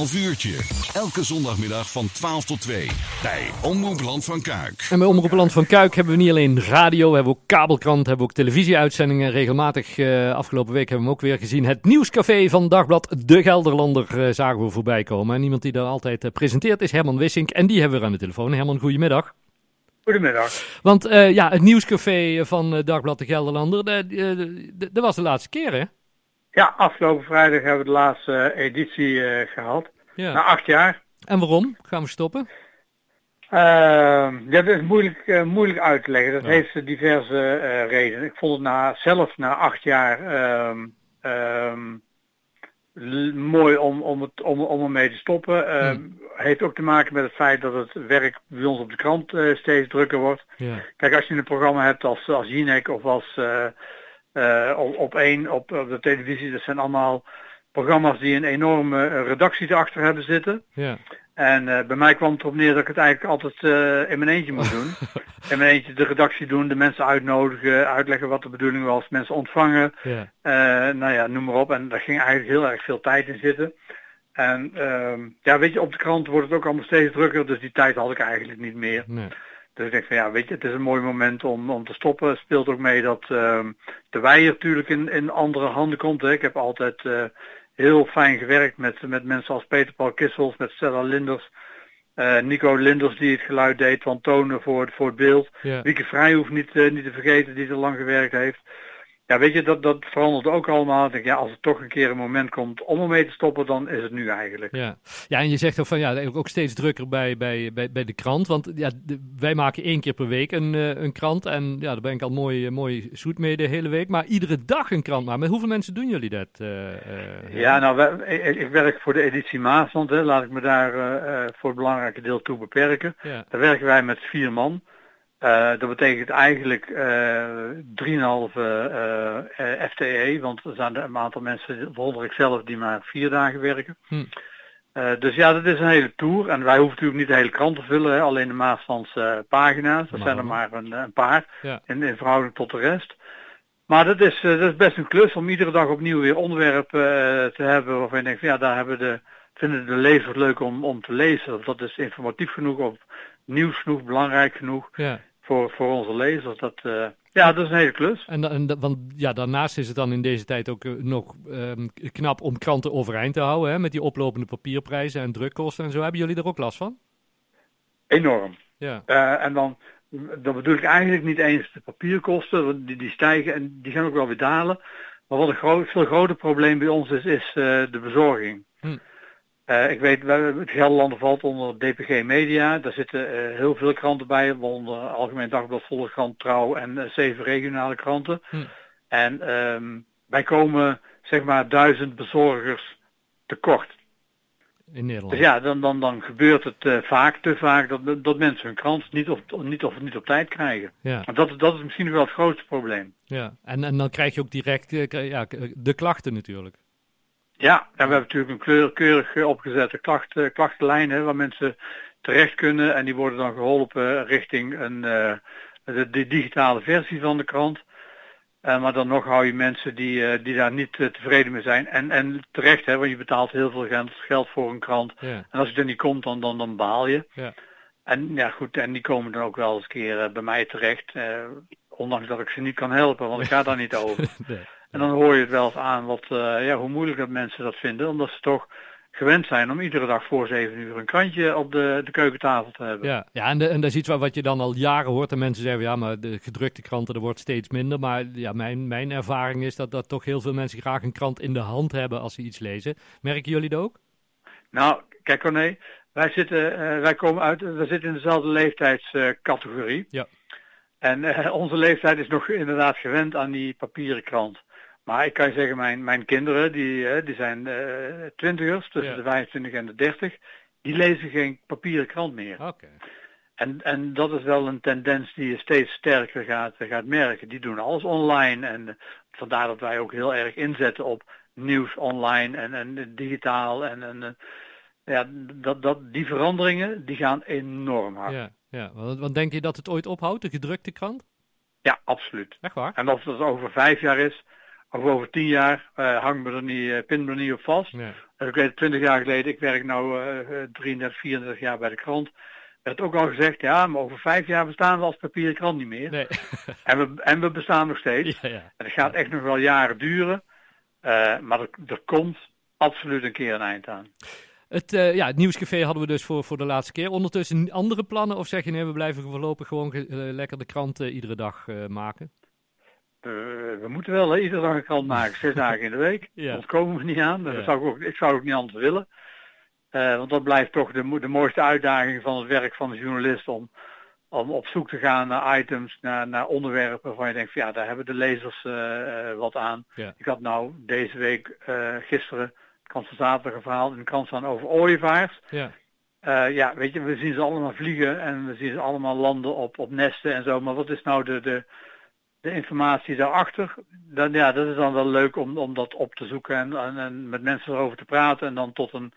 half uurtje. Elke zondagmiddag van 12 tot 2 bij Omroep Land van Kuik. En bij Omroep Land van Kuik hebben we niet alleen radio, hebben we ook kabelkrant, hebben we ook televisieuitzendingen. Regelmatig, uh, afgelopen week hebben we hem ook weer gezien. Het nieuwscafé van Dagblad De Gelderlander uh, zagen we voorbij komen. En iemand die daar altijd uh, presenteert is Herman Wissink. En die hebben we aan de telefoon. Herman, goedemiddag. Goedemiddag. Want ja, het nieuwscafé van Dagblad De Gelderlander, dat was de laatste keer hè? Ja, afgelopen vrijdag hebben we de laatste editie uh, gehad. Ja. Na acht jaar. En waarom gaan we stoppen? Uh, ja, dat is moeilijk, uh, moeilijk uit te leggen. Dat ja. heeft diverse uh, redenen. Ik vond het na, zelf na acht jaar um, um, mooi om, om, het, om, om ermee te stoppen. Hmm. Heeft ook te maken met het feit dat het werk bij ons op de krant steeds drukker wordt. Ja. Kijk, als je een programma hebt als, als Jinek of als op, op één op, op, de televisie. Dat zijn allemaal programma's die een enorme redactie erachter hebben zitten. Ja. En uh, bij mij kwam het erop neer dat ik het eigenlijk altijd uh, in mijn eentje moest doen. in mijn eentje de redactie doen, de mensen uitnodigen, uitleggen wat de bedoeling was, mensen ontvangen. Nou ja, noem maar op. En daar ging eigenlijk heel erg veel tijd in zitten. En uh, ja, weet je, op de krant wordt het ook allemaal steeds drukker, dus die tijd had ik eigenlijk niet meer. Nee. Dus ik denk van ja, weet je, het is een mooi moment om, om te stoppen. Het speelt ook mee dat uh, de weier natuurlijk in, in andere handen komt. Hè. Ik heb altijd uh, heel fijn gewerkt met, met mensen als Peter Paul Kissels, met Stella Linders, uh, Nico Linders die het geluid deed, van Tonen voor, voor het beeld. Ja. Wieke Vrij hoeft niet, niet te vergeten die er lang gewerkt heeft. Ja, weet je, dat, dat verandert ook allemaal. Denk, ja, als er toch een keer een moment komt om ermee te stoppen, dan is het nu eigenlijk. Ja, ja en je zegt ook van ja, ook steeds drukker bij, bij, bij, bij de krant. Want ja, wij maken één keer per week een, uh, een krant. En ja, daar ben ik al mooi, mooi zoet mee de hele week. Maar iedere dag een krant maar. Met hoeveel mensen doen jullie dat? Uh, uh, ja, nou, wij, ik, ik, werk voor de editie Maasland. Hè. Laat ik me daar voor het belangrijke deel toe beperken. Ja. Daar werken wij met vier man. Uh, dat betekent eigenlijk uh, 3,5 uh, FTE, want er zijn een aantal mensen, waaronder ik zelf, die maar vier dagen werken. Hm. Uh, dus ja, dat is een hele tour. En wij hoeven natuurlijk niet de hele krant te vullen, hè, alleen de Maaslandse pagina's. Dat zijn er maar een, een paar, ja. in, in verhouding tot de rest. Maar dat is, dat is best een klus om iedere dag opnieuw weer onderwerpen te hebben waarvan je denkt, ja, daar hebben de, vinden de lezers leuk om, om te lezen. Of dat is informatief genoeg of nieuws genoeg, belangrijk genoeg ja. voor, voor onze lezers. Dat, uh, ja, dat is een hele klus. En, en want ja, daarnaast is het dan in deze tijd ook uh, nog um, knap om kranten overeind te houden. Hè, met die oplopende papierprijzen en drukkosten en zo. Hebben jullie er ook last van? Enorm. Ja. Uh, en dan, dan bedoel ik eigenlijk niet eens de papierkosten, die, die stijgen en die gaan ook wel weer dalen. Maar wat een groot, veel groter probleem bij ons is, is de bezorging. Hm. Uh, ik weet, het Gelderland valt onder DPG Media. Daar zitten uh, heel veel kranten bij, waaronder Algemeen Dagblad, Volkskrant, Trouw en uh, zeven regionale kranten. Hm. En um, wij komen zeg maar duizend bezorgers tekort. In Nederland. Dus ja, dan, dan, dan gebeurt het vaak, te vaak, dat, dat mensen hun krant niet, of, niet, of niet op tijd krijgen. Ja. dat, dat is misschien wel het grootste probleem. Ja, en, en dan krijg je ook direct ja, de klachten natuurlijk. Ja, en we hebben natuurlijk een kleur, keurig opgezette klachten, klachtenlijn hè, waar mensen terecht kunnen en die worden dan geholpen richting een, uh, de, de, digitale versie van de krant. Uh, maar dan nog hou je mensen die, uh, die daar niet tevreden mee zijn. En, en terecht, hè, want je betaalt heel veel geld, voor een krant. En als je er niet komt, dan, dan, dan baal je. Ja. En ja goed, en die komen dan ook wel eens een keer bij mij terecht. ondanks dat ik ze niet kan helpen, want ik ga daar niet over. nee. En dan hoor je het wel eens aan wat, uh, ja, hoe moeilijk dat mensen dat vinden, omdat ze toch gewend zijn om iedere dag voor zeven uur een krantje op de, de keukentafel te hebben. Ja, ja en, de, en dat is iets wat je dan al jaren hoort. En mensen zeggen, ja, maar de gedrukte kranten, er wordt steeds minder. Maar ja, mijn, mijn ervaring is dat, dat toch heel veel mensen graag een krant in de hand hebben als ze iets lezen. Merken jullie dat ook? Nou, kijk Corné, wij zitten, uh, wij komen uit, we zitten in dezelfde leeftijdscategorie. Uh, ja. En uh, onze leeftijd is nog inderdaad gewend aan die papieren krant. Maar ik kan je zeggen, mijn, mijn kinderen, die, die zijn uh, twintigers, tussen de 25 en de 30, die lezen geen papieren krant meer. Okay. En, en dat is wel een tendens die je steeds sterker gaat, gaat merken. Die doen alles online en vandaar dat wij ook heel erg inzetten op nieuws online en, en digitaal. En, en ja, dat, dat, die veranderingen die gaan enorm hard. Ja, ja. Want, want denk je dat het ooit ophoudt, de gedrukte krant? Ja, absoluut. Echt waar? En of dat over vijf jaar is, of over tien jaar uh, hangt me er niet, pin me er niet op vast. Nee. ik weet 20 jaar geleden, ik werk nu uh, 33, 34 jaar bij de krant werd ook al gezegd, ja, maar over vijf jaar bestaan we als papieren krant niet meer. Nee. en, we, en we bestaan nog steeds. Ja, ja. En het gaat echt nog wel jaren duren. Uh, maar er, er, komt absoluut een keer een eind aan. Het, uh, ja, het nieuwscafé hadden we dus voor, voor de laatste keer. Ondertussen andere plannen? Of zeg je nee, we blijven voorlopig gewoon uh, lekker de krant iedere dag maken? We moeten wel hè, iedere dag een krant maken, zes dagen in de week. Ja. Dat komen we niet aan. Dat zou ik, ook, ik zou ook niet anders willen. Uh, want dat blijft toch de, de mooiste uitdaging van het werk van de journalist om, om op zoek te gaan naar items, naar, naar onderwerpen waarvan je denkt van ja, daar hebben de lezers uh, wat aan. Ik had nou deze week, uh, gisteren, kans van zaterdag een verhaal in de krant staan over ooievaars. Ja. ja, weet je, we zien ze allemaal vliegen en we zien ze allemaal landen op, op nesten en zo. Maar wat is nou de, de, de informatie daarachter? Dan, ja, dat is dan wel leuk om, om dat op te zoeken en, en, en met mensen erover te praten en dan tot een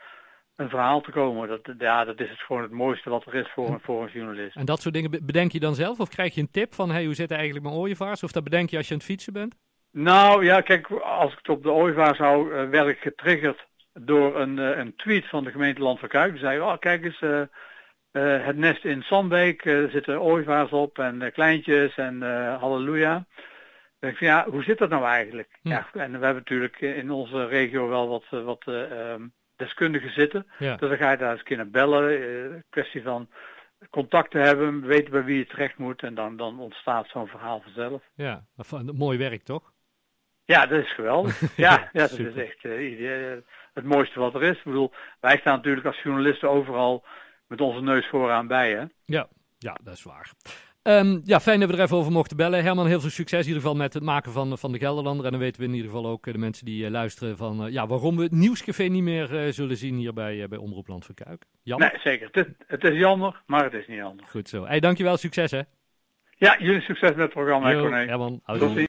een verhaal te komen. Dat, ja, dat is het gewoon het mooiste wat er is voor, een, voor een journalist. En dat soort dingen bedenk je dan zelf? Of krijg je een tip van hey, hoe zit het eigenlijk met ooievaars? Of dat bedenk je als je aan het fietsen bent? Nou ja, kijk, als ik het op de ooievaars zou uh, werd ik getriggerd door een, uh, een tweet van de gemeente Land van Kuik. Die zei, oh kijk eens, uh, het nest in Sandbeek, er zitten ooievaars op en kleintjes en halleluja. Dan denk ik van, ja, hoe zit dat nou eigenlijk? Hm. Ja, en we hebben natuurlijk in onze regio wel wat, wat ehm, deskundigen zitten. Dus dan ga je daar eens een keer naar bellen. Uh, kwestie van contact te hebben, weten bij wie je terecht moet. En dan, dan ontstaat zo'n verhaal vanzelf. Ja, mooi werk toch? Ja, dat is geweldig. ja, ja, dat is echt uh, het mooiste wat er is. Ik bedoel, wij staan natuurlijk als journalisten overal met onze neus vooraan bij. Hè? Ja, ja, dat is waar. Um, ja, fijn dat we er even over mochten bellen. Herman, heel veel succes in ieder geval met het maken van, van de Gelderlander. En dan weten we in ieder geval ook eh, de mensen die uh, luisteren van uh, ja, waarom we het Nieuwscafé niet meer uh, zullen zien hier bij, bij Omroep Land van Kuik. Jammer. Nee, zeker. Het, het, is jammer, maar het is niet anders. Goed zo. Hey, dankjewel, succes hè. Ja, jullie succes met het programma. Yo, Herman, Tot ziens.